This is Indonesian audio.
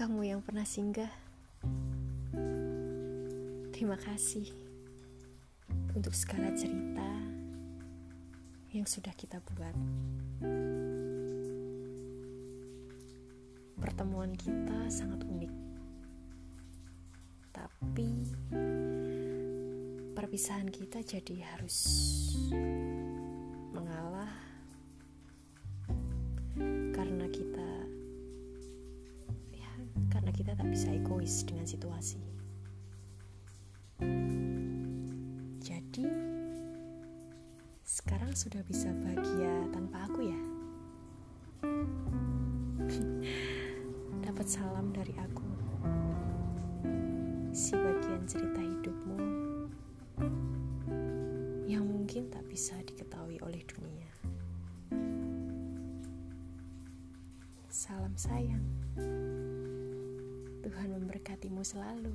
kamu yang pernah singgah. Terima kasih untuk segala cerita yang sudah kita buat. Pertemuan kita sangat unik, tapi perpisahan kita jadi harus kita tak bisa egois dengan situasi. Jadi, sekarang sudah bisa bahagia tanpa aku ya. Dapat salam dari aku. Si bagian cerita hidupmu yang mungkin tak bisa diketahui oleh dunia. Salam sayang. Tuhan memberkatimu selalu.